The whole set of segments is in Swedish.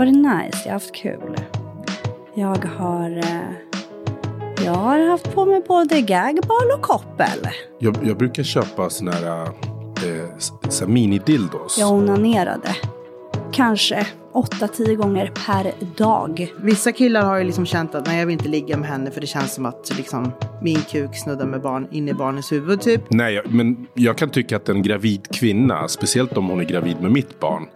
varit nice, jag har haft kul. Jag har... Eh, jag har haft på mig både gagball och koppel. Jag, jag brukar köpa såna här, eh, så här mini-dildos. Jag onanerade. Kanske 8-10 gånger per dag. Vissa killar har ju liksom känt att nej, jag vill inte ligga med henne för det känns som att liksom, min kuk snuddar med barn in i barnens huvud typ. Nej, jag- men jag kan tycka att en gravid kvinna, speciellt om hon är gravid med mitt barn,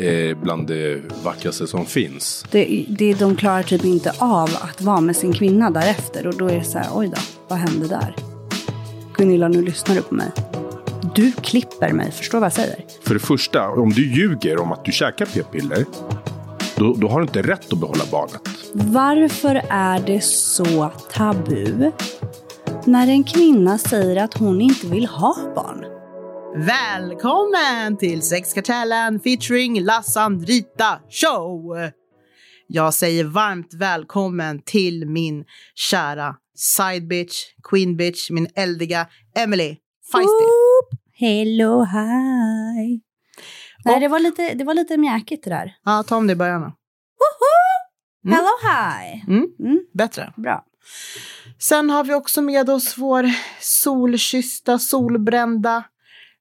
är bland det vackraste som finns. Det, det, de klarar typ inte av att vara med sin kvinna därefter. Och då är det så här, oj då, vad hände där? Gunilla, nu lyssnar du på mig. Du klipper mig, förstår vad jag säger? För det första, om du ljuger om att du käkar p-piller, då, då har du inte rätt att behålla barnet. Varför är det så tabu när en kvinna säger att hon inte vill ha barn? Välkommen till Sexkartellen featuring Lassandrita Show! Jag säger varmt välkommen till min kära side bitch, queen bitch, min eldiga Emily Feisty. Oop, hello, hi. Nej, Och- det var lite, det var lite mjäkigt det där. Ja, ta om det i början då. Mm. Hello, hi. Mm, Mm, bättre. bra. Sen har vi också med oss vår solkyssta, solbrända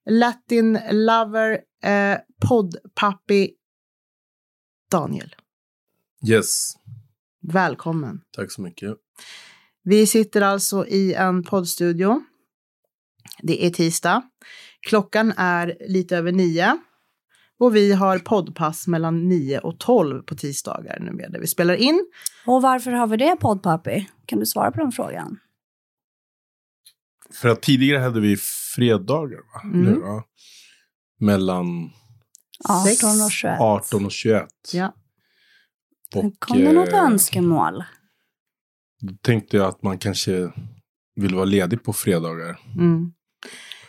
Latin lover, eh, poddpappi Daniel. Yes. Välkommen. Tack så mycket. Vi sitter alltså i en poddstudio. Det är tisdag. Klockan är lite över nio. Och vi har poddpass mellan nio och tolv på tisdagar numera där vi spelar in. Och varför har vi det, poddpappi? Kan du svara på den frågan? För att tidigare hade vi fredagar, va? Mm. Eller, ja. Mellan 18 och 21. 18 och 21. Ja. Och, Kom det något eh, önskemål? Då tänkte jag att man kanske vill vara ledig på fredagar. Mm.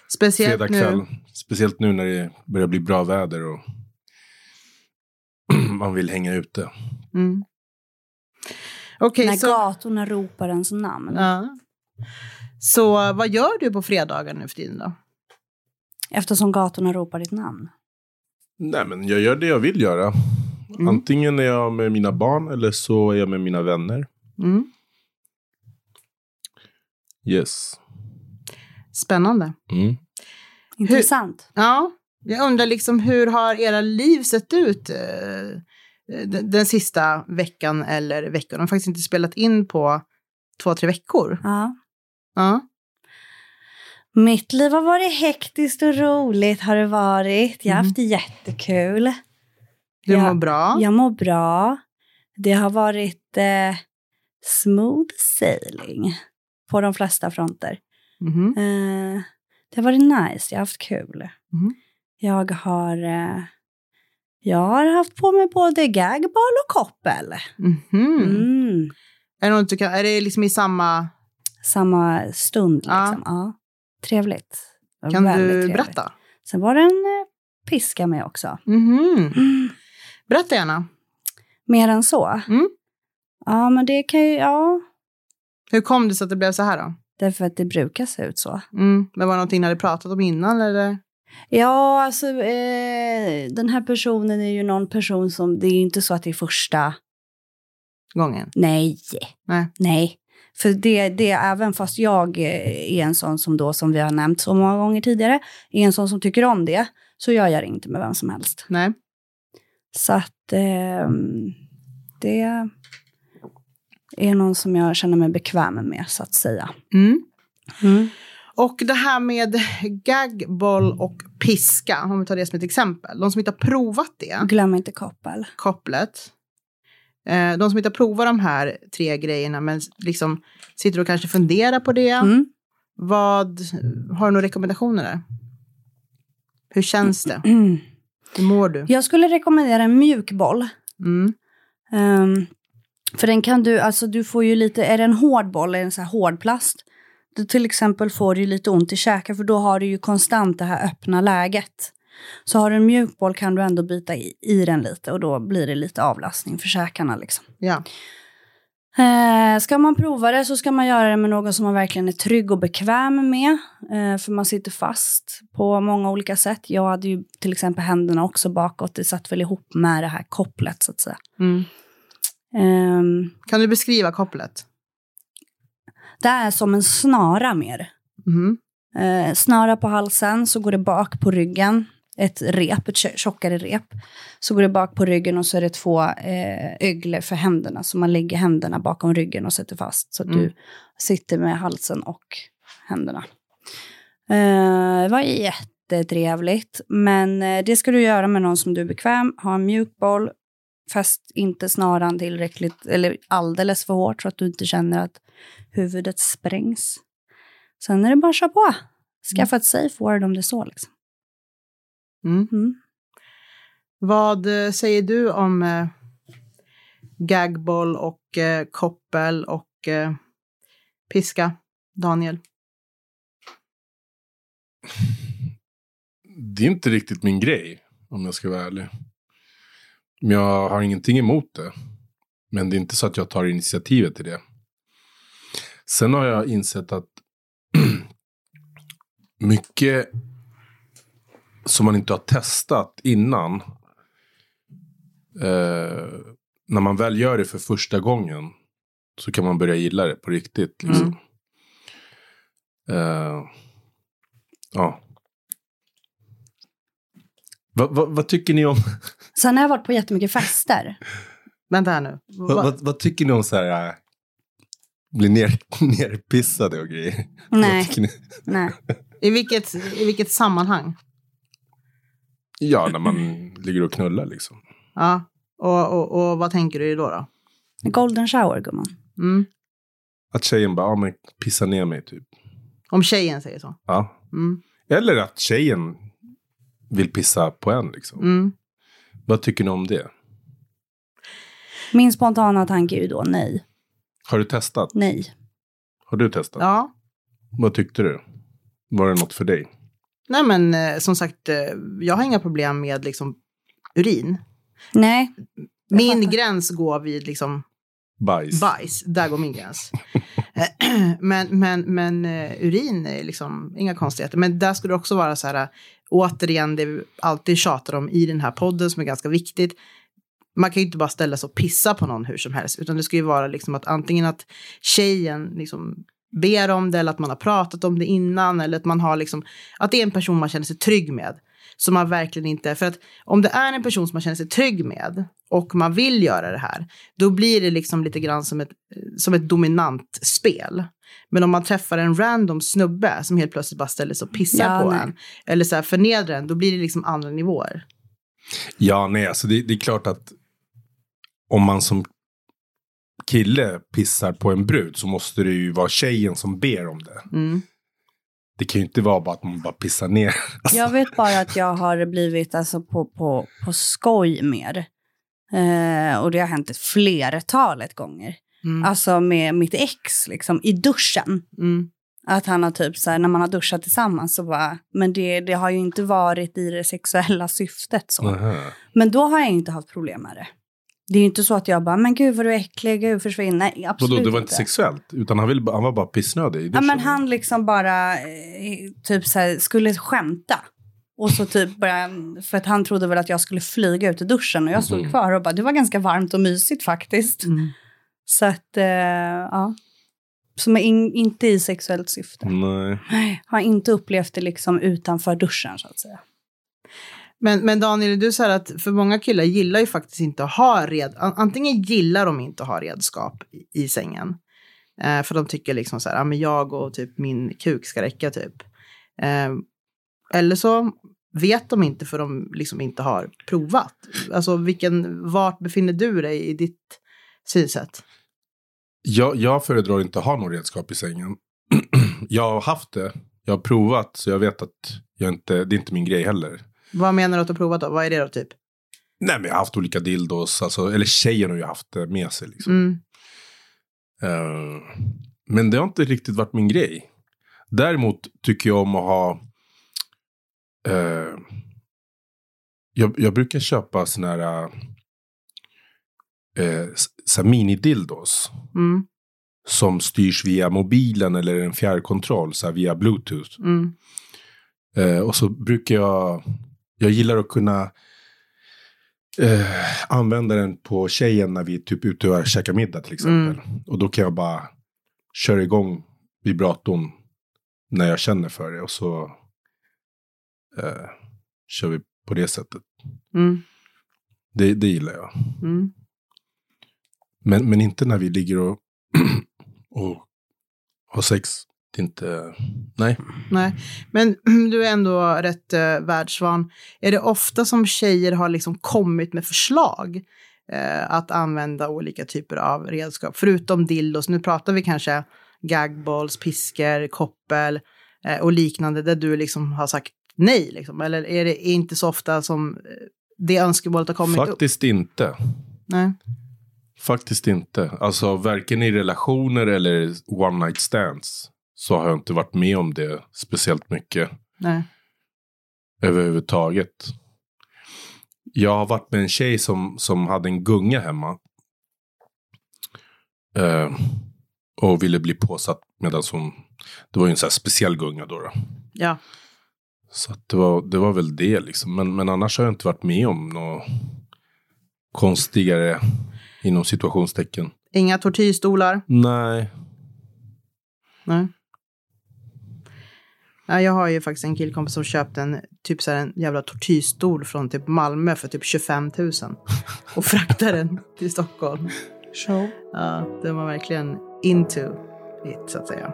Speciellt Fredag kväll. nu. Speciellt nu när det börjar bli bra väder och man vill hänga ute. Mm. Okej, när så, gatorna ropar ens namn. ja. Så vad gör du på fredagar nu för tiden då? Eftersom gatorna ropar ditt namn. Nej, men jag gör det jag vill göra. Mm. Antingen är jag med mina barn eller så är jag med mina vänner. Mm. Yes. Spännande. Mm. Intressant. Ja, jag undrar liksom hur har era liv sett ut eh, den, den sista veckan eller veckan? De har faktiskt inte spelat in på två, tre veckor. Ja. Ja. Mitt liv har varit hektiskt och roligt har det varit. Jag har Mm. haft jättekul. Du Ja. mår bra. Jag mår bra. Det har varit eh, smooth sailing på de flesta fronter. Mhm. Eh, det har varit nice, jag har haft kul. Mhm. Jag har eh, jag har haft på mig både gagball och koppel. Mhm. Mm. Är, det något du kan, är det liksom i samma... Samma stund Ja. liksom. Ja. Trevligt. Det var Kan du trevligt. berätta? Sen var det en eh, piska med också. Mhm. Berätta gärna. Mer än så? Mm. Ja, men det kan ju, ja. Hur kom det sig att det blev så här då? Därför att det brukar se ut så. Mm. Men var det någonting ni hade pratat om innan eller? Ja, alltså eh, den här personen är ju någon person som, det är ju inte så att det är första, Gången? nej, Nej. nej. För det, det är även fast jag eh, är en sån som då, som vi har nämnt så många gånger tidigare, är en sån som tycker om det, så gör jag det inte med vem som helst. Nej. Så att eh, det är någon som jag känner mig bekväm med, så att säga. Mm. Mm. Och det här med gagboll och piska, om vi tar det som ett exempel. De som inte har provat det, Glöm inte koppel. kopplet. Eh, de som inte har provat de här tre grejerna men liksom sitter och kanske funderar på det. Mm. Vad, har du några rekommendationer där? Hur känns det? Mm. Hur mår du? Jag skulle rekommendera en mjukboll. Mm. Ehm, för den kan du, alltså du får ju lite, är det en hård boll, är det en så här hård plast, då till exempel får du lite ont i käken för då har du ju konstant det här öppna läget. Så har du en mjuk boll kan du ändå bita i, i den lite och då blir det lite avlastning för käkarna liksom. Ja. Eh, ska man prova det så ska man göra det med någon som man verkligen är trygg och bekväm med. Eh, för man sitter fast på många olika sätt. Jag hade ju till exempel händerna också bakåt. Det satt väl ihop med det här kopplet så att säga. Mm. Eh, Kan du beskriva kopplet? det är som en snara mer. Mm. Eh, snara på halsen, så går det bak på ryggen. Ett rep, ett tjo- tjockare rep. Så går det bak på ryggen och så är det två eh, öglor för händerna. Så man lägger händerna bakom ryggen och sätter fast. Så att Mm. du sitter med halsen och händerna. Eh, det var jättetrevligt. Men eh, det ska du göra med någon som du är bekväm. Ha en mjuk boll. Fäst inte snaran tillräckligt eller alldeles för hårt så att du inte känner att huvudet sprängs. Sen är det bara att köra på. Skaffa ett safe word om det är så. Liksom. Mm. Mm. Vad eh, säger du om eh, gagboll och eh, koppel och eh, piska, Daniel? Det är inte riktigt min grej, om jag ska vara ärlig. Men jag har ingenting emot det. Men det är inte så att jag tar initiativet till det. Sen har jag insett att mycket som man inte har testat innan. Eh, när man väl gör det för första gången. Så kan man börja gilla det på riktigt. Liksom. Eh, ja. Vad, vad, vad tycker ni om Sen har jag varit på jättemycket fester. Vänta här nu. vad, Va- tycker ni om så här äh, bli ner, nerpissade och grejer? Nej, nej. I, vilket, I vilket sammanhang? Ja, när man ligger och knullar liksom. Ja. Och, och, och vad tänker du då? då? Golden shower, gumman. Mm. Att tjejen bara, ja men pissa ner mig typ. Om tjejen säger så. Ja. Mm. Eller att tjejen vill pissa på en liksom. Mm. Vad tycker ni om det? Min spontana tanke är ju då nej. Har du testat? Nej. Har du testat? Ja. Vad tyckte du? Var det något för dig? Nej men eh, som sagt, eh, jag har inga problem med liksom urin. Nej. Jag Min fattar. gräns går vid liksom Bajs? bajs. Där går min gräns. Eh, men men, men uh, urin är liksom inga konstigheter. Men där skulle det också vara så här, återigen det vi alltid tjatar om i den här podden som är ganska viktigt. Man kan ju inte bara ställa sig och pissa på någon hur som helst, utan det ska ju vara liksom att antingen att tjejen liksom ber om det eller att man har pratat om det innan eller att man har liksom, att det är en person man känner sig trygg med. Som man verkligen inte, för att om det är en person som man känner sig trygg med och man vill göra det här, då blir det liksom lite grann som ett, som ett dominant spel. Men om man träffar en random snubbe som helt plötsligt bara ställer sig och pissar Ja, på nej. en, eller så här förnedrar en, då blir det liksom andra nivåer. Ja, nej, alltså det, det är klart att om man som kille pissar på en brud så måste det ju vara tjejen som ber om det. Mm. Det kan ju inte vara bara att man bara pissar ner. Alltså, Jag vet bara att jag har blivit alltså, på, på, på skoj mer. Eh, och det har hänt ett flertalet gånger. Mm. Alltså med mitt ex, liksom, i duschen. Mm. Att han har typ så här, när man har duschat tillsammans så bara, men det, det har ju inte varit i det sexuella syftet så. Aha. Men då har jag inte haft problem med det. Det är ju inte så att jag bara, men gud vad du är äcklig, gud försvinn. Nej, absolut Vadå, det var inte sexuellt? Utan han, ville, bara- han var bara pissnödig Ja, men han liksom bara eh, typ så här, skulle skämta. Och så typ bara, för att han trodde väl att jag skulle flyga ut i duschen och jag stod Mhm. kvar och bara, det var ganska varmt och mysigt faktiskt. Mm. Så att, eh, ja. Som är in, inte i sexuellt syfte. Nej, Har inte upplevt det liksom utanför duschen så att säga. Men, men Daniel, du säger att för många killar gillar ju faktiskt inte att ha red... Antingen gillar de inte att ha redskap i, i sängen. Eh, för de tycker liksom så här, ja men jag och typ min kuk ska räcka typ. Eh, eller så vet de inte för de liksom inte har provat. Alltså vilken, vart befinner du dig i ditt synsätt? Jag, jag föredrar inte att ha något redskap i sängen. jag har haft det. Jag har provat så jag vet att jag inte, det är inte min grej heller. Vad menar du att du har provat då? Vad är det då typ? Nej men jag har haft olika dildos. Alltså, eller tjejen har ju haft det med sig. Liksom. Mm. Eh, men det har inte riktigt varit min grej. Däremot tycker jag om att ha... eh, jag, jag brukar köpa såna här... eh, så här minidildos. Mm. Som styrs via mobilen eller en fjärrkontroll, så här via bluetooth. Mm. Eh, och så brukar jag, jag gillar att kunna eh, använda den på tjejen när vi är typ ute och käkar middag till exempel. Och då kan jag bara köra igång vibratorn när jag känner för det. Och så eh, kör vi på det sättet. Mm. Det, det gillar jag. Mm. Men, men inte när vi ligger och, och har sex. Det är inte, nej. Nej, men du är ändå rätt eh, världsvan. Är det ofta som tjejer har liksom kommit med förslag eh, att använda olika typer av redskap? Förutom dildos, nu pratar vi kanske gagballs, piskor, koppel eh, och liknande där du liksom har sagt nej. Liksom. Eller är det inte så ofta som det önskemålet har kommit upp? Faktiskt inte. Nej. Faktiskt inte. Alltså varken i relationer eller one night stands. Så har jag inte varit med om det speciellt mycket Nej. överhuvudtaget. Jag har varit med en tjej som, som hade en gunga hemma. Eh, och ville bli påsatt medan hon... Det var ju en sån här speciell gunga då. då. Ja. Så det, var, det var väl det liksom. Men, men annars har jag inte varit med om något konstigare inom situationstecken. Inga tortyrstolar? Nej. Nej. Ja, jag har ju faktiskt en killkompis som köpte en, typ så här, en jävla tortyrstol från typ Malmö för typ 25 000. Och fraktade den till Stockholm. Show. Ja, den var verkligen into it så att säga.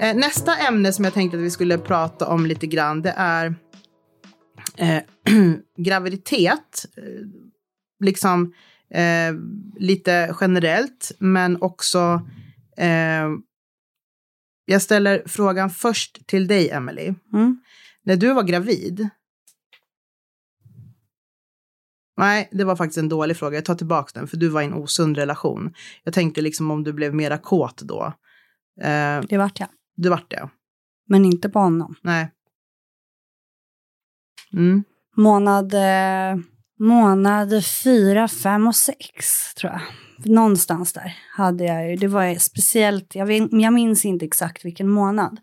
Eh, Nästa ämne som jag tänkte att vi skulle prata om lite grann, det är eh, graviditet. Eh, liksom eh, lite generellt, men också eh, jag ställer frågan först till dig, Emily. Mm. När du var gravid. Nej, det var faktiskt en dålig fråga. Jag tar tillbaka den, för du var i en osund relation. Jag tänkte liksom om du blev mera kåt då. Eh, Det vart jag. du vart det? Men inte på honom. Nej. Mm. Månad, eh, månad fyra, fem och sex tror jag. Någonstans där hade jag ju. Det var speciellt, jag, vet, jag minns inte exakt vilken månad.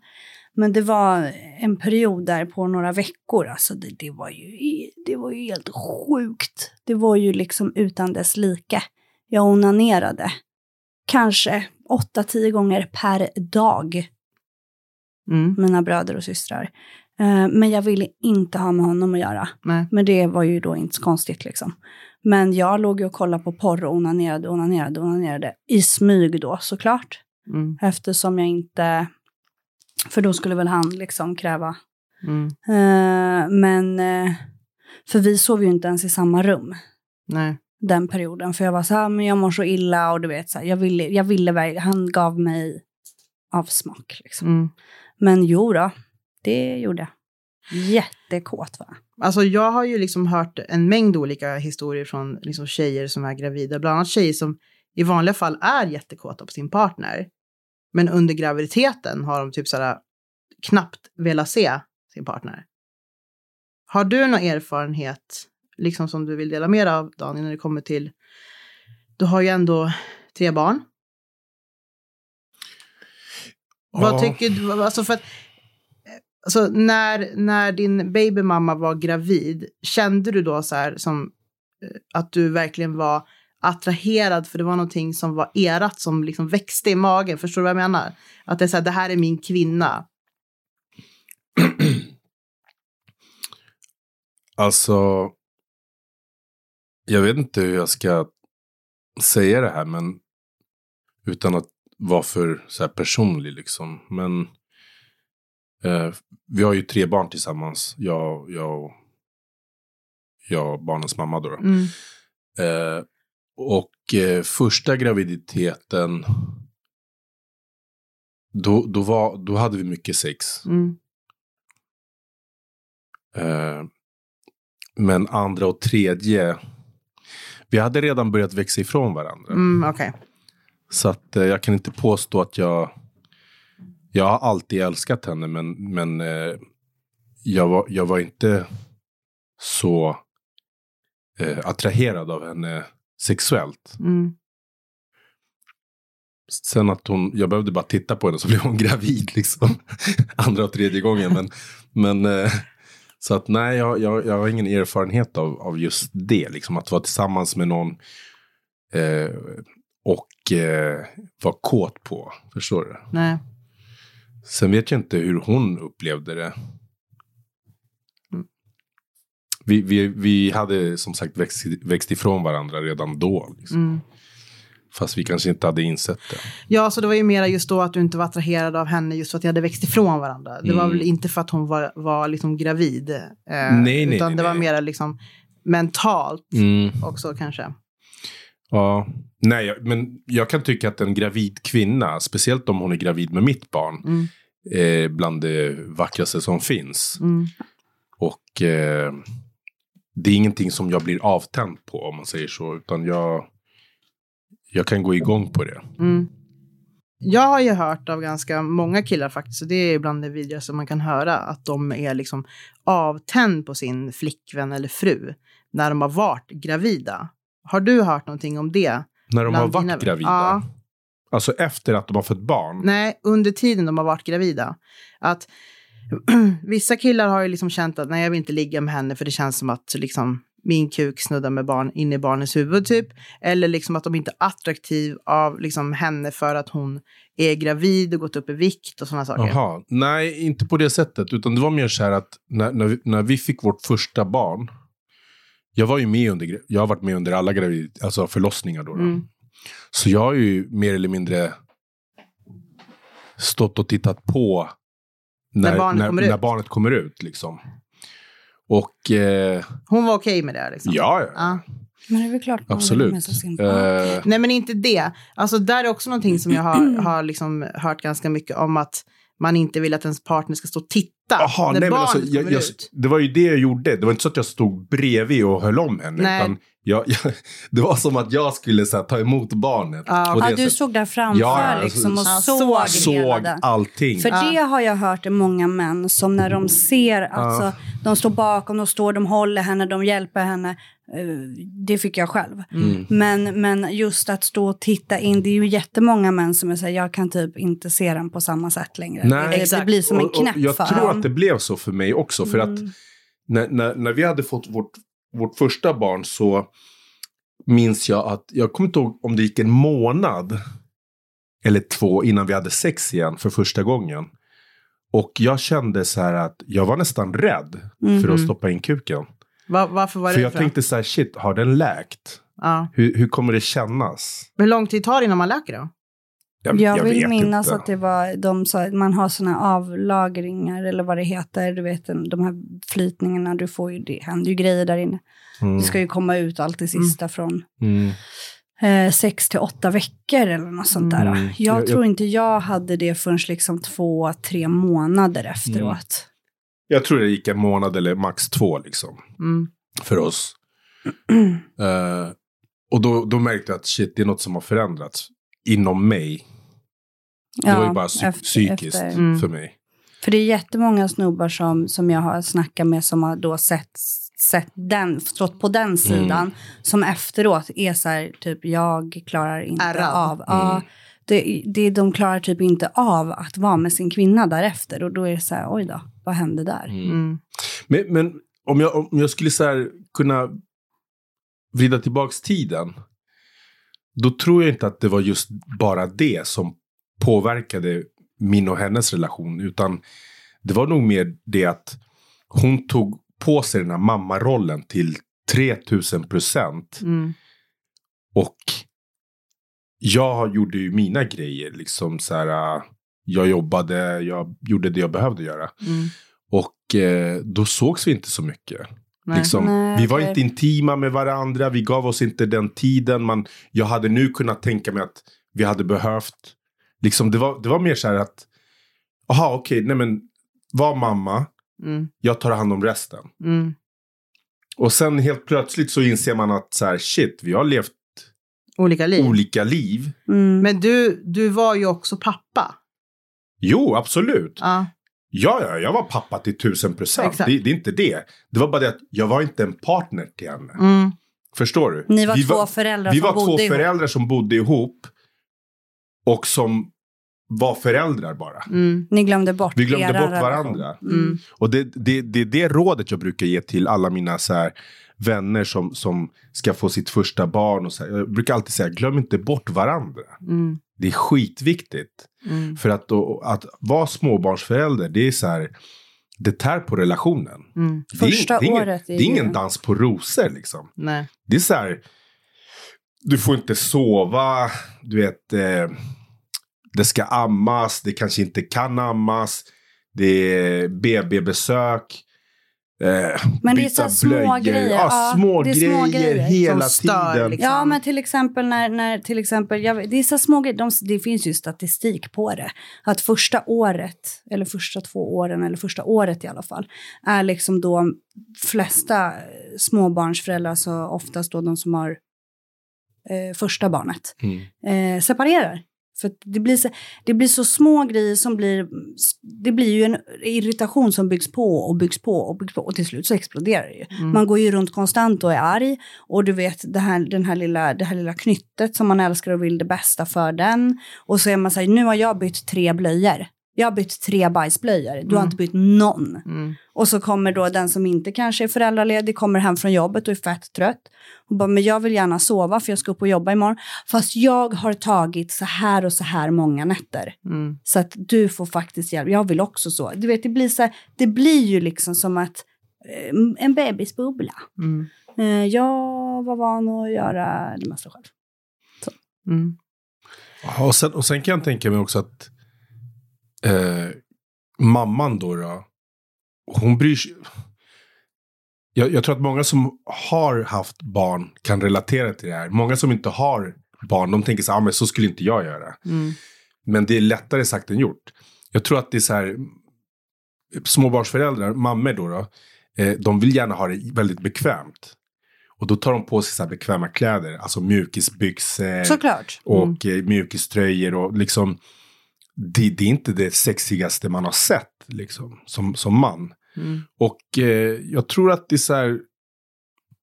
Men det var en period där på några veckor. Alltså det, det, var ju, det var ju helt sjukt. Det var ju liksom utan dess like. Jag onanerade kanske åtta, tio gånger per dag Mm. mina bröder och systrar. Eh, men jag ville inte ha med honom att göra. Nej. Men det var ju då inte så konstigt liksom. Men jag låg ju och kollade på porr och onanerade, onanerade, onanerade. I smyg då såklart. Mm. Eftersom jag inte... För då skulle väl han liksom kräva. Mm. Eh, men... Eh, för vi sov ju inte ens i samma rum Nej. den perioden. För jag var så här, men jag mår så illa och du vet så här, jag ville, jag ville verkligen, han gav mig avsmak liksom. Mm. Men jo då, det gjorde jag. Jättekåt va? Alltså jag har ju liksom hört en mängd olika historier från liksom tjejer som är gravida. Bland annat tjejer som i vanliga fall är jättekåta på sin partner. Men under graviditeten har de typ sådär knappt velat se sin partner. Har du någon erfarenhet, liksom som du vill dela med dig av Daniel, när det kommer till... Du har ju ändå tre barn. Vad Ja. tycker du? Alltså för att, alltså när, när din babymamma var gravid, kände du då så här som eh, att du verkligen var attraherad för det var någonting som var erat som liksom växte i magen? Förstår du vad jag menar? Att det är så här, det här är min kvinna. Alltså, jag vet inte hur jag ska säga det här, men utan att vara för så här personlig liksom. Men eh, vi har ju tre barn tillsammans, jag, jag, och- jag och barnens mamma då. då. Mm. Eh, och eh, första graviditeten, då, då, var, då hade vi mycket sex. Mm. Eh, men andra och tredje, vi hade redan börjat växa ifrån varandra. Mm, Okej. Så att eh, jag kan inte påstå att jag Jag har alltid älskat henne, men, men eh, jag, var, jag var inte så eh, attraherad av henne sexuellt. Mm. Sen att hon, jag behövde bara titta på henne så blev hon gravid liksom. Andra och tredje gången. Men, men eh, så att nej, jag, jag, jag har ingen erfarenhet av, av just det. Liksom att vara tillsammans med någon eh, och eh, vara kåt på. Förstår du? Nej. Sen vet jag inte hur hon upplevde det. Vi, vi, vi hade som sagt växt, växt ifrån varandra redan då. Liksom. Mm. Fast vi kanske inte hade insett det. Ja, så det var ju mera just då att du inte var attraherad av henne just för att jag hade växt ifrån varandra. Det var Mm. väl inte för att hon var, var liksom gravid. Eh, Nej, nej, utan nej, det var mera liksom mentalt Mm. också kanske. Ja, nej, men jag kan tycka att en gravid kvinna, speciellt om hon är gravid med mitt barn, Mm. är bland det vackraste som finns. Mm. Och eh, det är ingenting som jag blir avtänd på om man säger så, utan jag, jag kan gå igång på det. Mm. Jag har ju hört av ganska många killar faktiskt, och det är bland det vidrigaste man kan höra, att de är liksom avtänd på sin flickvän eller fru när de har varit gravida. Har du hört någonting om det? När de har varit dina- gravida. Ja. Alltså efter att de har fått barn. Nej, under tiden de har varit gravida. Att vissa killar har ju liksom känt att nej, jag vill inte ligga med henne för det känns som att liksom min kuk snuddar med barn in i barnets huvud typ. Eller liksom att de inte är attraktiv av liksom henne för att hon är gravid och gått upp i vikt och sådana saker. Jaha, nej inte på det sättet. Utan det var mer så här att när, när, vi, när vi fick vårt första barn. Jag var ju med under, jag har varit med under alla gravid, alltså förlossningar då. då. Mm. Så jag har ju mer eller mindre stått och tittat på när, När barnet när, kommer när ut. barnet kommer ut. Liksom. Och eh, Hon var okej med det liksom? ja, ja. Ja. Men det är väl klart absolut. med. Eh, Nej, men inte det. Alltså, där är också någonting som jag har, har liksom hört ganska mycket om att man inte vill att ens partner ska stå och titta Jaha, när nej, men barnet alltså, jag, kommer jag, ut. det var ju det jag gjorde. Det var inte så att jag stod bredvid och höll om henne. Nej. Utan jag, jag, det var som att jag skulle så här, ta emot barnet. Ja. Ja, du stod där framför Ja, ja, liksom och alltså, såg, såg- hela såg det. allting. För Ja. det har jag hört är många män som när de ser, alltså de står bakom, de står, de håller henne, de hjälper henne. Eh, Det fick jag själv. Mm. Men, men just att stå och titta in, det är ju jättemånga män som säger jag kan typ inte se den på samma sätt längre. Nej. det, det blir som en Och- och knäpp Jag för tror dem. att det blev så för mig också. För att Mm. när, när, när vi hade fått vårt, vårt första barn så minns jag att, jag kommer inte ihåg om det gick en månad eller två innan vi hade sex igen för första gången. Och jag kände så här att jag var nästan rädd för att Mhm. stoppa in kuken. Va- varför var det För jag för? tänkte så här, shit, har den läkt? Ja. Hur, hur kommer det kännas? Hur lång tid tar det innan man läker då? Jag, vill vet minnas inte. att det var, de sa att man har såna avlagringar eller vad det heter, du vet de här flytningarna, du får ju, det händer ju grejer där inne. Mm. Det ska ju komma ut allt det sista från Mm. eh, sex till åtta veckor eller något sånt där. Mm. Jag, Jag- tror inte jag hade det förrän liksom två, tre månader efteråt. Jag tror det gick en månad eller max två liksom. Mm. för oss. Eh, och då, då märkte jag att shit, det är något som har förändrats inom mig. Det var ju bara psy- efter- psykiskt efter. Mm. för mig. För det är jättemånga snubbar som, som jag har snackat med som har då sett, sett den, stått på Mm. den sidan. Som efteråt är så här, typ jag klarar inte Ärrad. av. Ja, Mm. det, det, de klarar typ inte av att vara med sin kvinna därefter. Och då är det så här, oj då, vad hände där? Mm. Men, men om, jag, om jag skulle så här kunna vrida tillbaks tiden. Då tror jag inte att det var just bara det som påverkade min och hennes relation. Utan det var nog mer det att hon tog på sig den här mammarollen till 3000 procent. Mm. Och jag gjorde ju mina grejer. Liksom så här, äh, jag jobbade, jag gjorde det jag behövde göra. Mm. Och eh, då sågs vi inte så mycket. Nej. Liksom, Nej, vi var inte intima med varandra, vi gav oss inte den tiden. Man, jag hade nu kunnat tänka mig att vi hade behövt. Liksom, det, var, det var mer så här att, aha okej, nej men var mamma, Mm. jag tar hand om resten. Mm. Och sen helt plötsligt så inser man att så här, shit, vi har levt Olika liv. olika liv. Mm. Men du, du var ju också pappa. Jo, absolut. Ja. Ja, ja, jag var pappa till tusen procent. Det, det är inte det. Det var bara det att jag var inte en partner till henne. Mm. Förstår du? Ni var vi två föräldrar Vi som var två bodde ihop. föräldrar som bodde ihop. Och som var föräldrar bara. Mm. Ni glömde bort Vi glömde bort varandra. Mm. Och det, det, det är det rådet jag brukar ge till alla mina så här, vänner som, som ska få sitt första barn. Och så här. Jag brukar alltid säga, glöm inte bort varandra. Mm. Det är skitviktigt. Mm. För att, då, att vara småbarnsförälder, det är så här, det tär på relationen. Mm. Det är, Första det är ingen, året är det är ingen dans på rosor liksom. Nej. Det är så här, du får inte sova, du vet, eh, det ska ammas, det kanske inte kan ammas, det är BB-besök. Eh, Men det är så små blöjor. grejer. Ja, Ja, små, det är grejer små grejer hela som stör, tiden. liksom. Ja, men till exempel när, när till exempel, jag, det är så små grejer, de, det finns ju statistik på det. Att första året, eller första två åren, eller första året i alla fall, är liksom då flesta småbarnsföräldrar, alltså oftast då de som har eh, första barnet, Mm. eh, separerar. För det blir, så, det blir så små grejer som blir... Det blir ju en irritation som byggs på och byggs på och byggs på. Och till slut så exploderar det ju. Mm. Man går ju runt konstant och är arg. Och du vet det här, den här lilla, det här lilla knyttet som man älskar och vill det bästa för den. Och så är man så här, nu har jag bytt tre blöjor. Jag har bytt tre bajsblöjor. Du har Mm. inte bytt någon. Mm. Och så kommer då den som inte kanske är föräldraledig, kommer hem från jobbet och är fett trött. Och bara, men jag vill gärna sova för jag ska upp och jobba imorgon. Fast jag har tagit så här och så här många nätter. Mm. Så att du får faktiskt hjälp. Jag vill också så. Du vet, det blir, så här, det blir ju liksom som att eh, en bebisbubbla. Mm. Eh, jag var van att göra det mesta själv. Mm. Ja, och, sen, och sen kan jag tänka mig också att eh, mamman då, då, hon bryr sig. Jag, jag tror att många som har haft barn kan relatera till det här. Många som inte har barn, de tänker så här, ah, men så skulle inte jag göra. Mm. Men det är lättare sagt än gjort. Jag tror att det är så här, småbarnsföräldrar, mammor då, då eh, de vill gärna ha det väldigt bekvämt. Och då tar de på sig så här bekväma kläder, alltså mjukisbyxor Såklart. och eh, mjukiströjor och liksom det, det är inte det sexigaste man har sett liksom som, som man. Mm. Och eh, jag tror att det är så här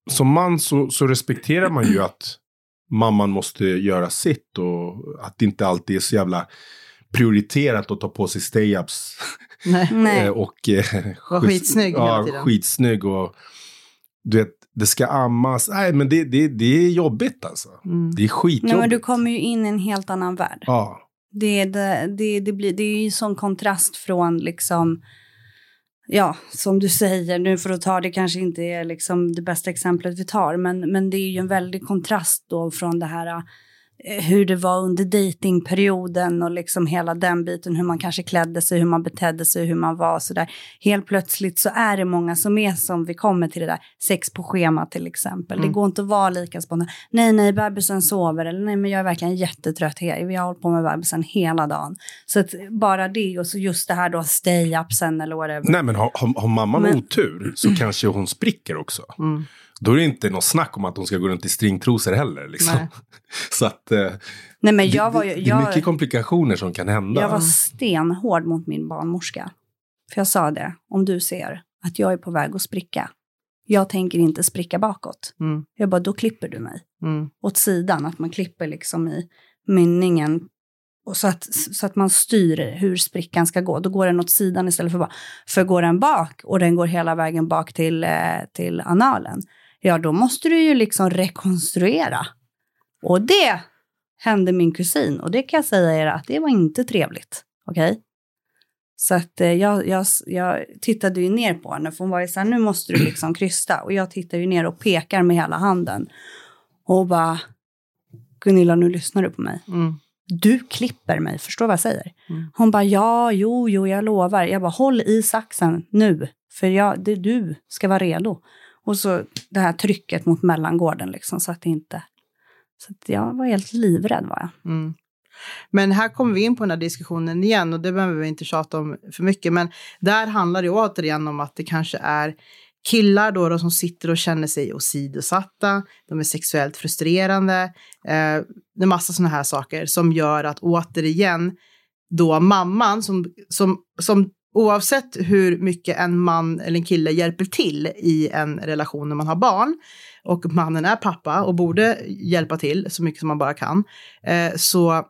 som man så, så respekterar man ju att mamman måste göra sitt och att det inte alltid är så jävla prioriterat att ta på sig stay-ups Nej. Eh, och eh, Var skitsnygg hela ja, tiden. skitsnygg och du vet, det ska ammas. Nej, men det, det, det är jobbigt alltså. Mm. Det är skitjobbigt. Nej, men du kommer ju in i en helt annan värld. Ja. Det, det, det, det, blir, det är ju sån kontrast från liksom, ja, som du säger, nu för att ta det kanske inte är liksom det bästa exemplet vi tar, men, men det är ju en väldig kontrast då från det här hur det var under datingperioden och liksom hela den biten, hur man kanske klädde sig, hur man betedde sig, hur man var sådär. Helt plötsligt så är det många som är som vi kommer till det där, sex på schema till exempel. Det Mm. går inte att vara lika spontan. Nej, nej, bebisen sover, eller nej, men jag är verkligen jättetrött. Vi har hållit på med bebisen hela dagen. Så att bara det och så just det här då, stay-upsen eller whatever. Nej, men har, har, har mamman Men- otur så kanske hon spricker också. Mm. Då är det inte något snack om att hon ska gå runt i stringtrosor heller. Liksom. Nej. Så att eh, Nej, men jag var det, ju... det är mycket Jag, komplikationer som kan hända. jag var stenhård mot min barnmorska. För jag sa det, om du ser att jag är på väg att spricka, jag tänker inte spricka bakåt. Mm. Jag bara, då klipper du mig. Mm. åt sidan, att man klipper liksom i mynningen och så, att, så att man styr hur sprickan ska gå. Då går den åt sidan istället för bara, för går den bak och den går hela vägen bak till, eh, till analen, ja då måste du ju liksom rekonstruera. Och det hände min kusin och det kan jag säga er att det var inte trevligt. Okej? Så att eh, jag, jag, jag tittade ju ner på henne för hon var ju så här, nu måste du liksom krysta. Och jag tittar ju ner och pekar med hela handen. Och bara, Gunilla nu lyssnar du på mig. Mm. Du klipper mig, förstår vad jag säger? Mm. Hon bara, ja, jo, jo, jag lovar. Jag bara, håll i saxen nu. För jag, det, du ska vara redo. Och så det här trycket mot mellangården liksom, så att det inte... Så att jag var helt livrädd var jag. Mm. Men här kommer vi in på den här diskussionen igen och det behöver vi inte tjata om för mycket. Men där handlar det återigen om att det kanske är killar då, då som sitter och känner sig åsidosatta, de är sexuellt frustrerande, eh, det är massa sådana här saker som gör att återigen då mamman som, som, som oavsett hur mycket en man eller en kille hjälper till i en relation när man har barn och mannen är pappa och borde hjälpa till så mycket som man bara kan, eh, så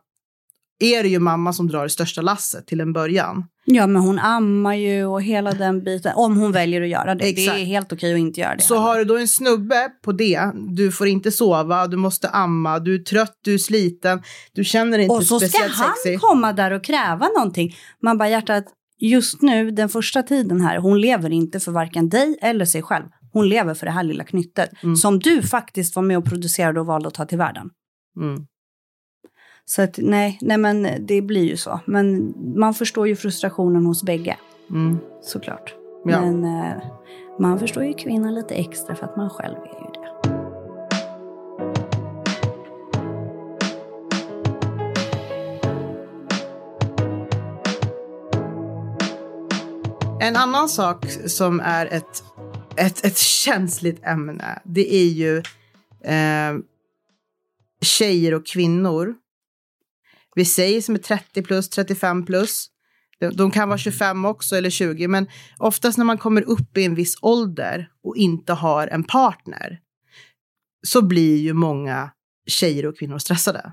är det ju mamma som drar det största lasset till en början. Ja, men hon ammar ju och hela den biten. Om hon väljer att göra det. Exakt. Det är helt okej att inte göra det. Så heller. har du då en snubbe på det, du får inte sova, du måste amma, du är trött, du är sliten, du känner dig inte och så ska speciellt han sexy. komma där och kräva någonting. Man bara hjärtat, just nu, den första tiden här, hon lever inte för varken dig eller sig själv. Hon lever för det här lilla knyttet. Mm. Som du faktiskt var med och producerade och valde att ta till världen. Mm. Så att, nej, nej, men det blir ju så. Men man förstår ju frustrationen hos bägge, Mm. såklart. Ja. Men eh, man förstår ju kvinnan lite extra för att man själv är ju det. En annan sak som är ett, ett, ett känsligt ämne, det är ju eh, tjejer och kvinnor. Vi säger som är 30 plus, 35 plus. De, de kan vara 25 också eller 20, men oftast när man kommer upp i en viss ålder och inte har en partner så blir ju många tjejer och kvinnor stressade.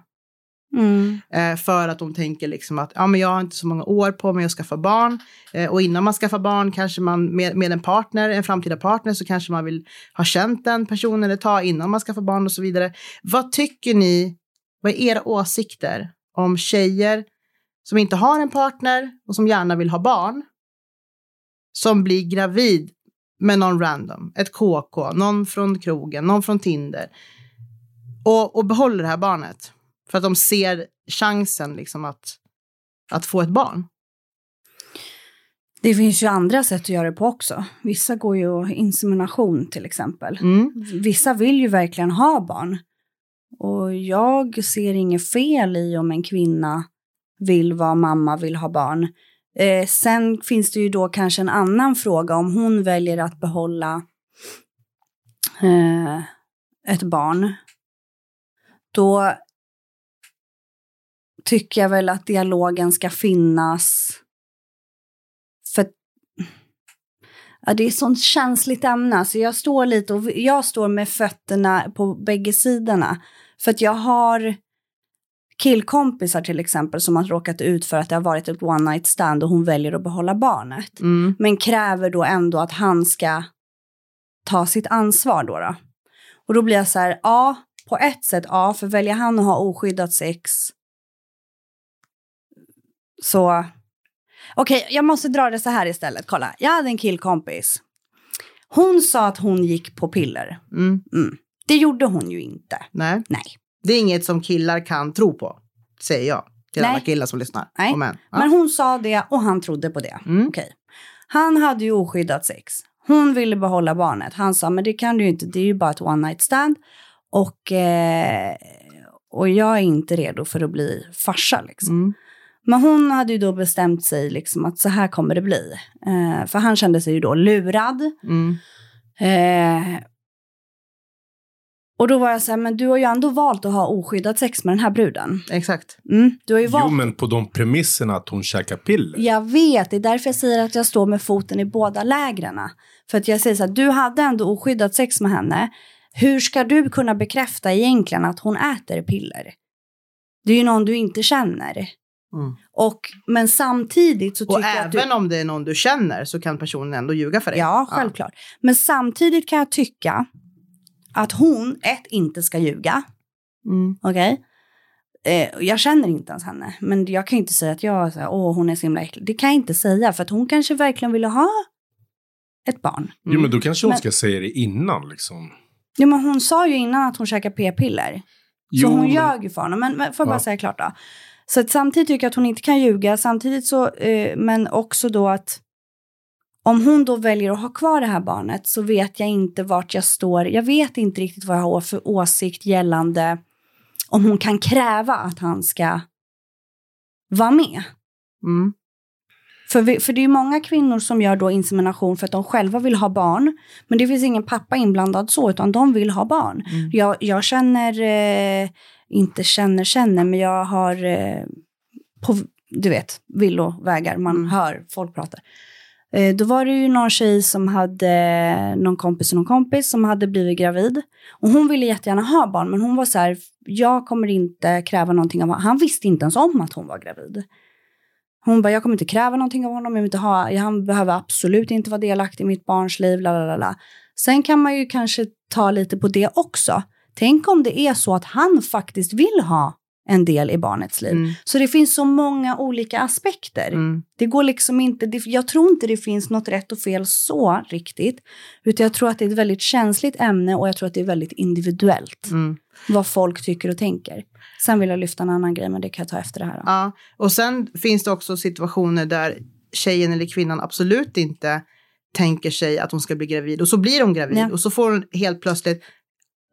Mm. Eh, för att de tänker liksom att ja, men jag har inte så många år på mig att skaffa barn. Eh, och innan man skaffar barn kanske man med, med en partner, en framtida partner, så kanske man vill ha känt den personen ett tag innan man skaffar barn och så vidare. Vad tycker ni, vad är era åsikter om tjejer som inte har en partner och som gärna vill ha barn? Som blir gravid med någon random, ett KK, någon från krogen, någon från Tinder. Och, och behåller det här barnet. För att de ser chansen liksom att, att få ett barn. Det finns ju andra sätt att göra det på också. Vissa går ju insemination till exempel. Mm. Vissa vill ju verkligen ha barn. Och jag ser inget fel i om en kvinna vill vara mamma, vill ha barn. Eh, sen finns det ju då kanske en annan fråga om hon väljer att behålla eh, ett barn. Då tycker jag väl att dialogen ska finnas. För ja, det är ett sånt känsligt ämne. Så jag står lite och jag står med fötterna på bägge sidorna. För att jag har killkompisar till exempel som har råkat ut för att det har varit ett one night stand och hon väljer att behålla barnet. Mm. Men kräver då ändå att han ska ta sitt ansvar då. då. Och då blir jag så här, ja, på ett sätt ja, för väljer han att ha oskyddat sex så... Okej, jag måste dra det så här istället. Kolla, jag hade en killkompis. Hon sa att hon gick på piller. Mm. Det gjorde hon ju inte. Nej. Nej. Det är inget som killar kan tro på, säger jag till Nej. alla killar som lyssnar. Nej. Män. Ja. Men hon sa det och han trodde på det. Mm. Okej. Han hade ju oskyddat sex. Hon ville behålla barnet. Han sa, men det kan du ju inte, det är ju bara ett one night stand. Och, eh, och jag är inte redo för att bli farsa liksom. Mm. Men hon hade ju då bestämt sig liksom att så här kommer det bli. Eh, för han kände sig ju då lurad. Mm. Eh, och då var jag så här, men du har ju ändå valt att ha oskyddat sex med den här bruden. Exakt. Mm, du har ju valt Jo, men på de premisserna att hon käkar piller. Jag vet, det är därför jag säger att jag står med foten i båda lägren. För att jag säger så här, du hade ändå oskyddat sex med henne. Hur ska du kunna bekräfta egentligen att hon äter piller? Det är ju någon du inte känner. Mm. Och, men samtidigt så Och tycker jag att du... även om det är någon du känner så kan personen ändå ljuga för dig. Ja, självklart. Men samtidigt kan jag tycka att hon, ett, inte ska ljuga. Mm. Okej? Eh, jag känner inte ens henne. Men jag kan inte säga att jag, så här, åh hon är så himla äcklig. Det kan jag inte säga. För att hon kanske verkligen ville ha ett barn. Jo, men då kanske hon Men- ska säga det innan liksom. Jo, men hon sa ju innan att hon käkar p-piller. Så Jo, hon men- ljög ju för honom. Men, men får jag bara Ja. säga klart då. Så att samtidigt tycker jag att hon inte kan ljuga. Samtidigt så, eh, men också då att om hon då väljer att ha kvar det här barnet så vet jag inte vart jag står. Jag vet inte riktigt vad jag har för åsikt gällande om hon kan kräva att han ska vara med. Mm. För, vi, för det är ju många kvinnor som gör då insemination för att de själva vill ha barn. Men det finns ingen pappa inblandad så, utan de vill ha barn. Mm. Jag, jag känner, eh, inte känner, känner, men jag har eh, på du vet, villovägar. Man Mm. hör folk prata. Eh, då var det ju någon tjej som hade, någon kompis och någon kompis som hade blivit gravid. Och hon ville jättegärna ha barn, men hon var så här, jag kommer inte kräva någonting av honom. Han visste inte ens om att hon var gravid. Hon bara, jag kommer inte kräva någonting av honom, jag vill inte ha, han behöver absolut inte vara delaktig i mitt barns liv, la, la, la. Sen kan man ju kanske ta lite på det också. Tänk om det är så att han faktiskt vill ha en del i barnets liv. Mm. Så det finns så många olika aspekter. Mm. Det går liksom inte, det, jag tror inte det finns något rätt och fel så riktigt. Utan jag tror att det är ett väldigt känsligt ämne och jag tror att det är väldigt individuellt. Mm. Vad folk tycker och tänker. Sen vill jag lyfta en annan grej, men det kan jag ta efter det här. Då. Ja, och sen finns det också situationer där tjejen eller kvinnan absolut inte tänker sig att hon ska bli gravid och så blir hon gravid Ja. och så får hon helt plötsligt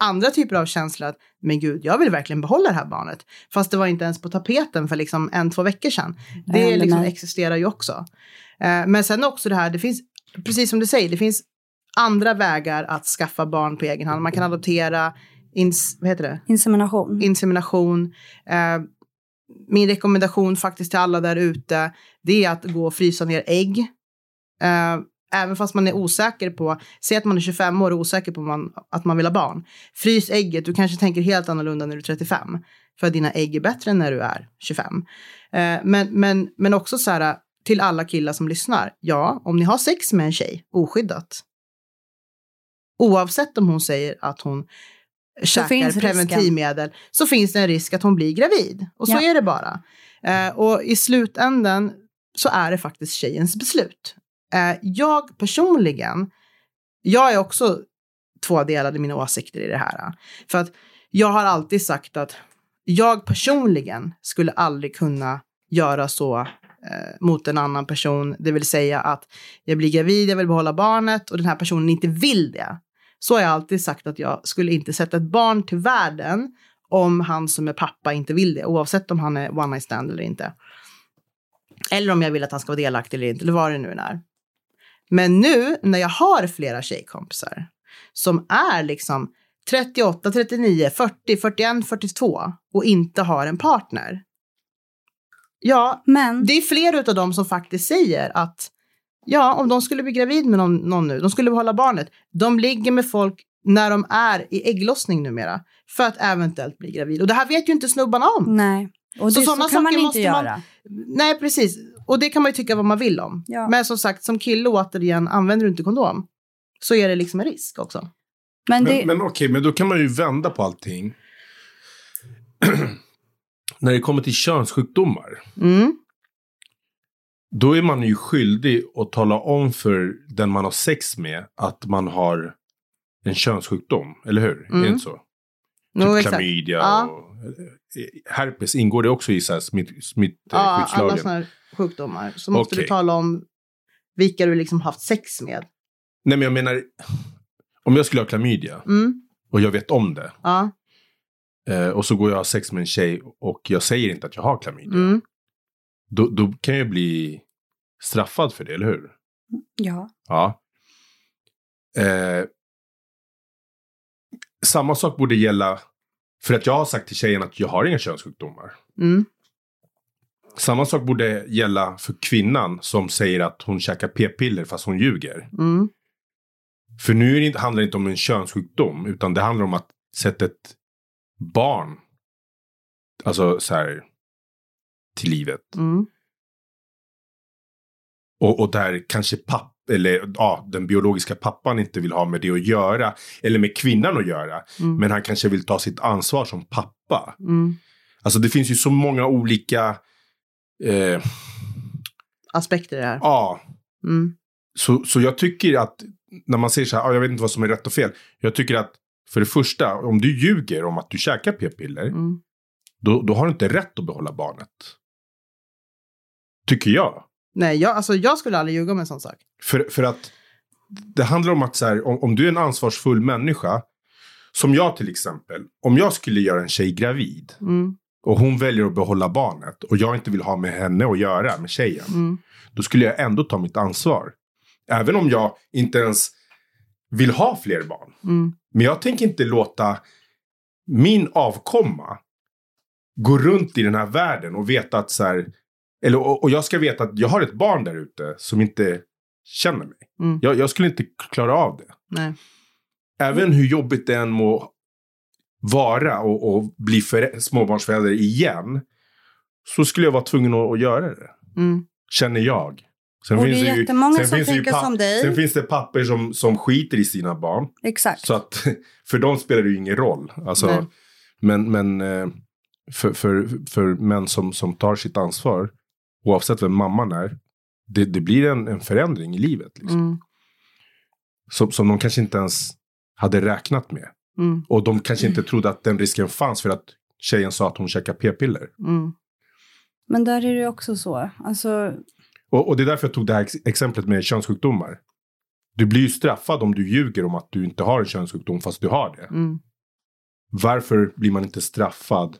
andra typer av känslor att men gud, jag vill verkligen behålla det här barnet. Fast det var inte ens på tapeten för liksom en, två veckor sedan. Det Det händer liksom mig. existerar ju också. Eh, men sen också det här, det finns, precis som du säger, det finns andra vägar att skaffa barn på egen hand. Man kan adoptera, ins, vad heter det? Insemination. insemination. Eh, min rekommendation faktiskt till alla där ute, det är att gå och frysa ner ägg. Även fast man är osäker på, säg att man är 25 år och osäker på man, att man vill ha barn. Frys ägget, du kanske tänker helt annorlunda när du är 35. För att dina ägg är bättre än när du är 25. Eh, men, men, men också så här, till alla killar som lyssnar. Ja, om ni har sex med en tjej oskyddat. Oavsett om hon säger att hon käkar finns risken. preventivmedel så finns det en risk att hon blir gravid. Och så Ja. är det bara. Eh, och i slutändan så är det faktiskt tjejens beslut. Eh, jag personligen, jag är också tvådelad i mina åsikter i det här. För att jag har alltid sagt att jag personligen skulle aldrig kunna göra så eh, mot en annan person. Det vill säga att jag blir gravid, jag vill behålla barnet och den här personen inte vill det. Så har jag alltid sagt att jag skulle inte sätta ett barn till världen om han som är pappa inte vill det, oavsett om han är one night stand eller inte. Eller om jag vill att han ska vara delaktig eller inte, eller vad det nu än är. Men nu när jag har flera tjejkompisar som är liksom 38, 39, 40, 41, 42 och inte har en partner. Ja, Men det är fler av dem som faktiskt säger att ja, om de skulle bli gravid med någon, någon nu, de skulle behålla barnet, de ligger med folk när de är i ägglossning numera för att eventuellt bli gravid. Och det här vet ju inte snubbarna om. nej. Och Så det, så, sådana kan man saker inte måste man- göra. Nej, precis. Och det kan man ju tycka vad man vill om. Ja. Men som sagt, som kille återigen, använder du inte kondom så är det liksom en risk också. Men det, Men, men okej, men då kan man ju vända på allting. När det kommer till könssjukdomar. Mm. Då är man ju skyldig att tala om för den man har sex med att man har en könssjukdom. Eller hur? Är det Mm. inte så? Jo, Typ exakt. klamydia Ja. och eh, herpes. Ingår det också i så här smitt, Ja, alla smittskyddslagen? sådana sjukdomar. Så måste Okej. du tala om vilka du liksom haft sex med. Nej, men jag menar. Om jag skulle ha klamydia Mm. och jag vet om det. Ja. Eh, och så går jag och har sex med en tjej och jag säger inte att jag har klamydia. Mm. Då, då kan jag bli straffad för det, eller hur? ja. Ja. Eh, samma sak borde gälla för att jag har sagt till tjejen att jag har inga könssjukdomar. Mm. Samma sak borde gälla för kvinnan som säger att hon käkar p-piller fast hon ljuger. Mm. För nu är det inte, handlar det inte om en könssjukdom utan det handlar om att sätta ett barn alltså så här till livet. Mm. Och, och där kanske papp, eller ja, den biologiska pappan inte vill ha med det att göra. Eller med kvinnan att göra. Mm. Men han kanske vill ta sitt ansvar som pappa. Mm. Alltså det finns ju så många olika... Eh, Aspekter i det här. ja, Mm. så, så jag tycker att när man säger så här, ah, jag vet inte vad som är rätt och fel. Jag tycker att för det första, om du ljuger om att du käkar p-piller. Mm. Då, då har du inte rätt att behålla barnet. Tycker jag. Nej, jag, alltså, jag skulle aldrig ljuga om en sån sak. För, för att det handlar om att så här, om, om du är en ansvarsfull människa. Som jag till exempel. Om jag skulle göra en tjej gravid. Mm. Och hon väljer att behålla barnet. Och jag inte vill ha med henne att göra, med tjejen. Mm. Då skulle jag ändå ta mitt ansvar. Även om jag inte ens vill ha fler barn. Mm. Men jag tänker inte låta min avkomma gå runt i den här världen och veta att så här, Eller, och, och jag ska veta att jag har ett barn där ute som inte känner mig. Mm. Jag, jag skulle inte klara av det. Nej. Även hur jobbigt det än må vara och, och bli för, småbarnsförälder igen. Så skulle jag vara tvungen att, att göra det. Mm. Känner jag. Sen Och det är ju- jättemånga sen som finns det ju tänker som dig. Sen finns det papper som, som skiter i sina barn. Exakt. Så att för dem spelar det ju ingen roll. Nej. Alltså, men men eh, för, för, för män som, som tar sitt ansvar, oavsett vem mamman är, det, det blir en, en förändring i livet. Liksom, Mm. som, som de kanske inte ens hade räknat med. Mm. Och de kanske inte trodde att den risken fanns för att tjejen sa att hon käkar p-piller. Mm. Men där är det också så. Alltså, Och, och det är därför jag tog det här ex- exemplet med könssjukdomar. Du blir ju straffad om du ljuger om att du inte har en könssjukdom fast du har det. Mm. Varför blir man inte straffad?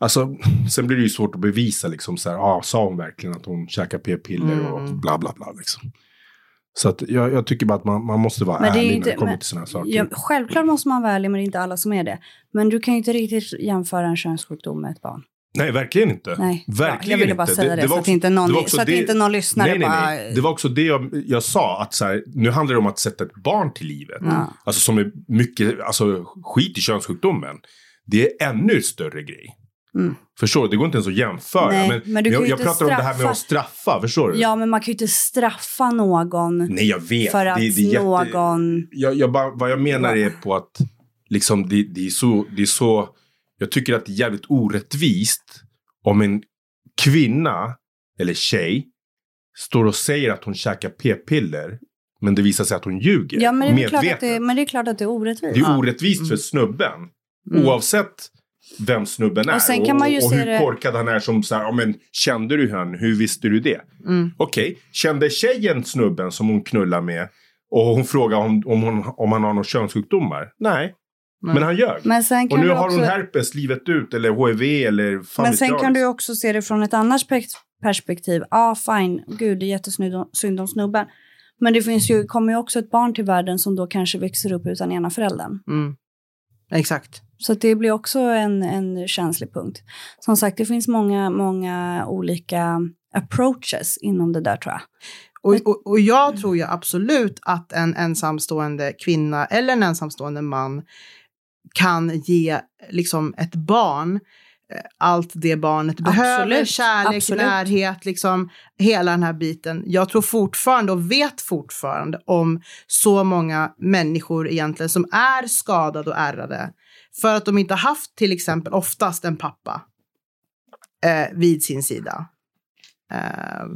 Alltså, sen blir det ju svårt att bevisa liksom så här, ah, sa hon verkligen att hon käkar p-piller och Mm. bla bla bla liksom. Så att jag, jag tycker bara att man, man måste vara Men det är ärlig inte- när det kommer men- till sådana här saker. ja, självklart måste man vara ärlig, men det är inte alla som är det. Men du kan ju inte riktigt jämföra en könssjukdom med ett barn. Nej, verkligen inte. Nej, Verkligen jag ville bara inte. säga det, var så, att också- inte någon, det så att det- inte någon lyssnare nej, nej, bara... nej. Det var också det jag, jag sa, att så här, nu handlar det om att sätta ett barn till livet. Ja. Alltså som är mycket, alltså skit i könssjukdomen. Det är ännu större grej. Mm. Förstår du? Det går inte ens att jämföra. Nej, men men jag, jag pratar om det här med att straffa, förstår du? ja, men man kan ju inte straffa någon Nej, jag vet. för att det, det är jätte... någon... jag, jag bara, vad jag menar är på att liksom, det, det, är så, det är så... Jag tycker att det är jävligt orättvist om en kvinna eller tjej står och säger att hon käkar p-piller men det visar sig att hon ljuger. Ja, men det, är klart att det, men det är klart att det är orättvist. Det är orättvist för Mm. snubben. Mm. Oavsett vem snubben är. Och sen kan man ju och se hur det- korkad han är som så här, ja, men kände du han? Hur visste du det? Mm. Okej, kände tjejen snubben som hon knullar med och hon frågar om, om, hon, om han har några könssjukdomar? Nej, Nej. men han ljög. Men sen Och nu du har också, hon herpes livet ut eller HIV eller fan men sen jag, kan du liksom. också se det från ett annat pers- perspektiv. Ja, ah, fine. Gud, det är jättesynd om- synd om snubben. Men det finns ju, kommer ju också ett barn till världen som då kanske växer upp utan ena föräldern. Mm. Exakt. Så det blir också en, en känslig punkt. Som sagt, det finns många, många olika approaches inom det där tror jag. Och, och, och jag tror ju absolut att en ensamstående kvinna eller en ensamstående man kan ge liksom ett barn allt det barnet behöver. Absolut, Kärlek, absolut. närhet, liksom hela den här biten. Jag tror fortfarande och vet fortfarande om så många människor egentligen som är skadade och ärrade för att de inte haft till exempel oftast en pappa eh, vid sin sida. Eh,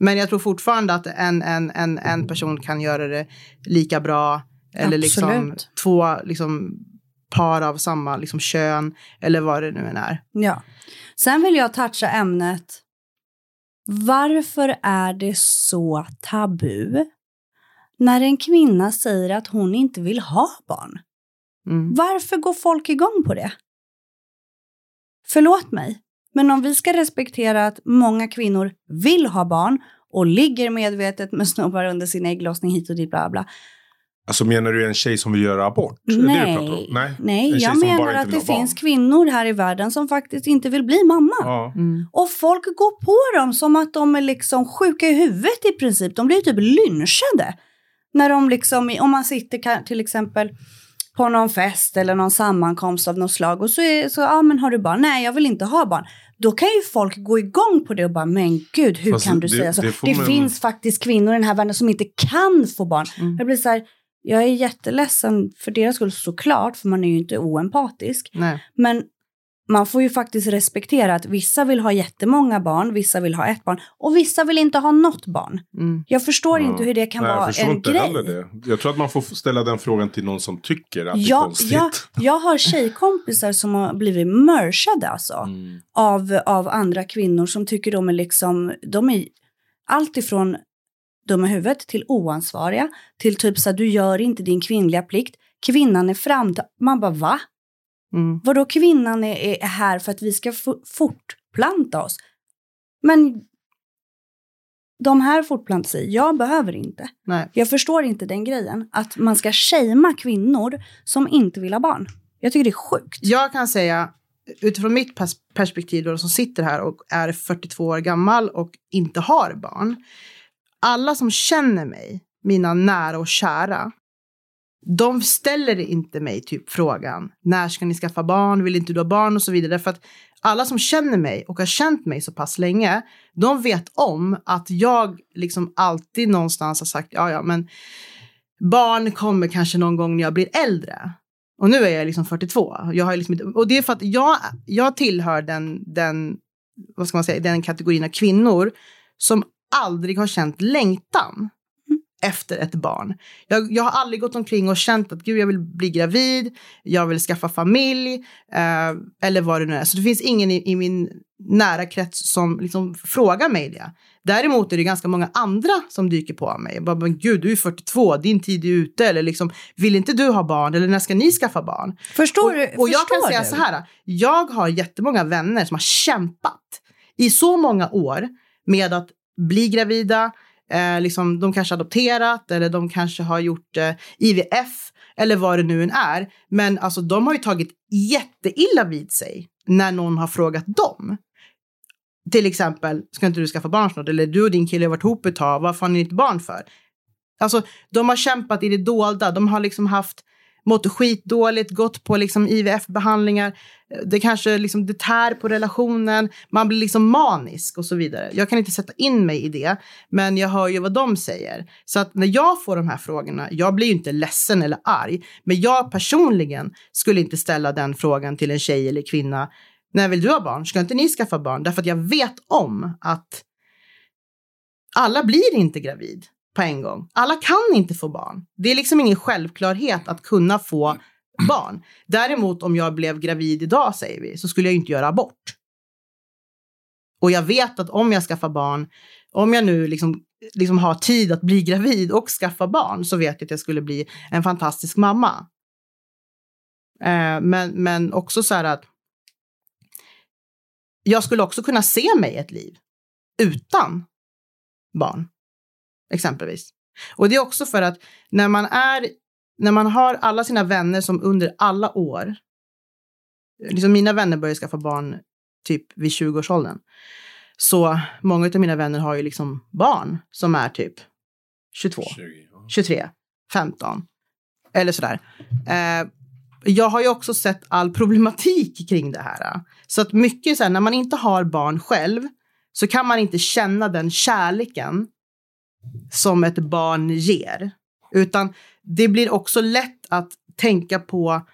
men jag tror fortfarande att en, en, en, en person kan göra det lika bra. Eller liksom Absolut. två liksom, par av samma liksom, kön. Eller vad det nu än är. Ja. Sen vill jag toucha ämnet. Varför är det så tabu när en kvinna säger att hon inte vill ha barn? Mm. Varför går folk igång på det? Förlåt mig, men om vi ska respektera att många kvinnor vill ha barn och ligger medvetet med snubbar under sin ägglossning hit och dit, bla bla. Alltså menar du en tjej som vill göra abort? Nej, Nej, nej jag menar att det ha barn. finns kvinnor här i världen som faktiskt inte vill bli mamma. Ja. Mm. Och folk går på dem som att de är liksom sjuka i huvudet i princip. De blir typ lynchade. När de liksom, om man sitter till exempel på någon fest eller någon sammankomst av något slag och så är så, ja men har du barn? Nej, jag vill inte ha barn. Då kan ju folk gå igång på det och bara, men gud, hur Fast kan du det- säga så? det Det, man- finns faktiskt kvinnor i den här världen som inte kan få barn. Mm. Jag blir så här, jag är jätteledsen för deras skull såklart, för man är ju inte oempatisk. Nej. Men man får ju faktiskt respektera att vissa vill ha jättemånga barn, vissa vill ha ett barn och vissa vill inte ha något barn. Mm. Jag förstår Ja. inte hur det kan Nej, jag vara förstår en inte grej. heller det. Jag tror att man får ställa den frågan till någon som tycker att det är Ja, konstigt. ja, jag har tjejkompisar som har blivit mörsade alltså. Mm. Av, av andra kvinnor som tycker de är liksom, de är allt ifrån dumma huvudet till oansvariga till typ så att du gör inte din kvinnliga plikt. Kvinnan är fram Man bara va? Mm. Vadå kvinnan är, är här för att vi ska fortplanta oss? Men de här fortplantar sig, jag behöver inte. Nej. Jag förstår inte den grejen, att man ska shamea kvinnor som inte vill ha barn. Jag tycker det är sjukt. Jag kan säga utifrån mitt pers perspektiv då, som sitter här och är 42 år gammal och inte har barn. Alla som känner mig, mina nära och kära, de ställer inte mig typ frågan när ska ni skaffa barn, vill inte du ha barn och så vidare. För att alla som känner mig och har känt mig så pass länge, de vet om att jag liksom alltid någonstans har sagt ja, ja, men barn kommer kanske någon gång när jag blir äldre. Och nu är jag liksom 42. Jag har liksom, och det är för att jag, jag tillhör den, den, vad ska man säga, den kategorin av kvinnor som aldrig har känt längtan efter ett barn. Jag, jag har aldrig gått omkring och känt att gud, jag vill bli gravid, jag vill skaffa familj eh, eller vad det nu är. Så det finns ingen i, i min nära krets som liksom frågar mig det. Däremot är det ganska många andra som dyker på mig. Bara, men gud, du är 42, din tid är ute. Eller liksom, vill inte du ha barn? Eller när ska ni skaffa barn? Förstår du? Och, och jag förstår kan säga du? så här. Jag har jättemånga vänner som har kämpat i så många år med att bli gravida. Eh, liksom, de kanske adopterat eller de kanske har gjort eh, IVF eller vad det nu än är. Men alltså, de har ju tagit jätteilla vid sig när någon har frågat dem. Till exempel, ska inte du skaffa barn snart? Eller du och din kille har varit ihop ett tag, varför har ni inte barn för? Alltså, de har kämpat i det dolda. De har liksom haft, mått skitdåligt, gått på liksom IVF-behandlingar. Det kanske liksom, det tär på relationen. Man blir liksom manisk och så vidare. Jag kan inte sätta in mig i det, men jag hör ju vad de säger. Så att när jag får de här frågorna, jag blir ju inte ledsen eller arg, men jag personligen skulle inte ställa den frågan till en tjej eller kvinna när vill du ha barn? Ska inte ni skaffa barn? Därför att jag vet om att alla blir inte gravid på en gång. Alla kan inte få barn. Det är liksom ingen självklarhet att kunna få barn. Däremot om jag blev gravid idag, säger vi, så skulle jag inte göra abort. Och jag vet att om jag skaffar barn, om jag nu liksom, liksom har tid att bli gravid och skaffa barn, så vet jag att jag skulle bli en fantastisk mamma. Eh, men, men också så här att jag skulle också kunna se mig ett liv utan barn, exempelvis. Och det är också för att när man är, när man har alla sina vänner som under alla år, liksom mina vänner började skaffa barn typ vid 20-årsåldern, så många av mina vänner har ju liksom barn som är typ 22, 23, 15 eller sådär. Eh, jag har ju också sett all problematik kring det här. Så att mycket så här, när man inte har barn själv så kan man inte känna den kärleken som ett barn ger. Utan det blir också lätt att tänka på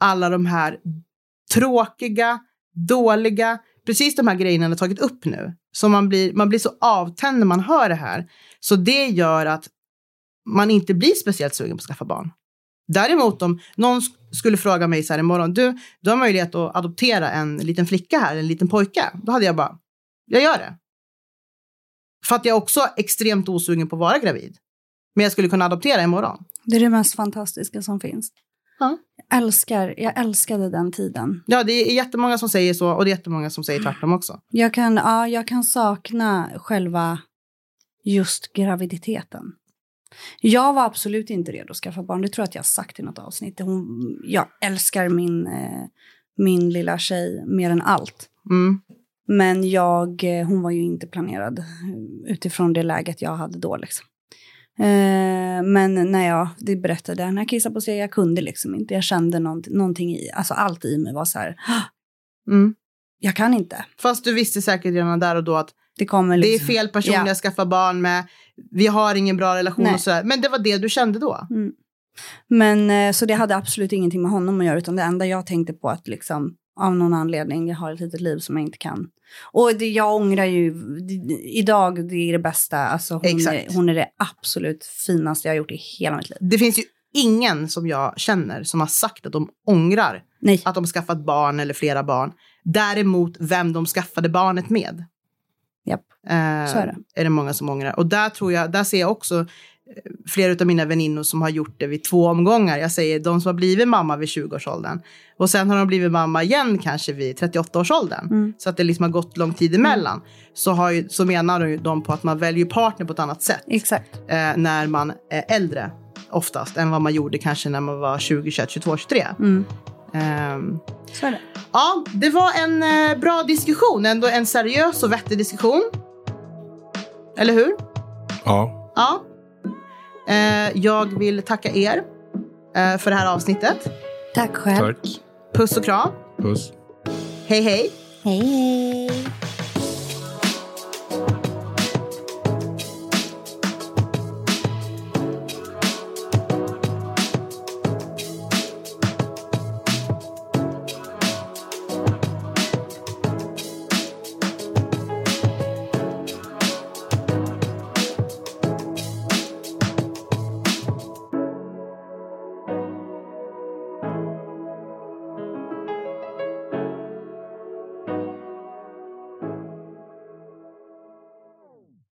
alla de här tråkiga, dåliga, precis de här grejerna jag har tagit upp nu. Så man blir, man blir så avtänd när man hör det här. Så det gör att man inte blir speciellt sugen på att skaffa barn. Däremot om någon skulle fråga mig så här imorgon, du, du har möjlighet att adoptera en liten flicka här, en liten pojke. Då hade jag bara, jag gör det. För att jag också är extremt osugen på att vara gravid. Men jag skulle kunna adoptera imorgon. Det är det mest fantastiska som finns. Ja. Jag älskar, jag älskade den tiden. Ja, det är jättemånga som säger så och det är jättemånga som säger tvärtom också. Jag kan, ja, jag kan sakna själva just graviditeten. Jag var absolut inte redo att skaffa barn. Det tror jag att jag har sagt i något avsnitt. Hon, jag älskar min, eh, min lilla tjej mer än allt. Mm. Men jag, eh, hon var ju inte planerad eh, utifrån det läget jag hade då. Liksom. Eh, men när jag det berättade, när jag kissade på sig, jag kunde liksom inte. Jag kände nånt, någonting i, alltså allt i mig var så här, "Ah, Mm. jag kan inte. Fast du visste säkert redan där och då att Det kommer det är liksom. fel person Ja. jag skaffar barn med. Vi har ingen bra relation Nej. och sådär. Men det var det du kände då. Mm. Men så det hade absolut ingenting med honom att göra, utan det enda jag tänkte på att liksom av någon anledning, jag har ett litet liv som jag inte kan. Och det, jag ångrar ju, det, idag det är det bästa, alltså hon, är, hon är det absolut finaste jag har gjort i hela mitt liv. Det finns ju ingen som jag känner som har sagt att de ångrar Nej, att de skaffat barn eller flera barn. Däremot vem de skaffade barnet med. Japp. Eh, Så är det. är det många som ångrar. Och där tror jag, där ser jag också flera av mina väninnor som har gjort det vid två omgångar. Jag säger de som har blivit mamma vid 20-årsåldern. Och sen har de blivit mamma igen kanske vid 38-årsåldern. Mm. Så att det liksom har gått lång tid emellan. Så, har ju, så menar ju de på att man väljer partner på ett annat sätt exakt. eh, när man är äldre oftast än vad man gjorde kanske när man var 20, 21, 22, 23. Mm. Ehm, Så är det. ja, det var en eh, bra diskussion. Ändå en seriös och vettig diskussion. Eller hur? Ja, Ja. Eh, jag vill tacka er eh, för det här avsnittet. Tack själv. tack. Puss och kram. Puss. Hej hej. Hej hej.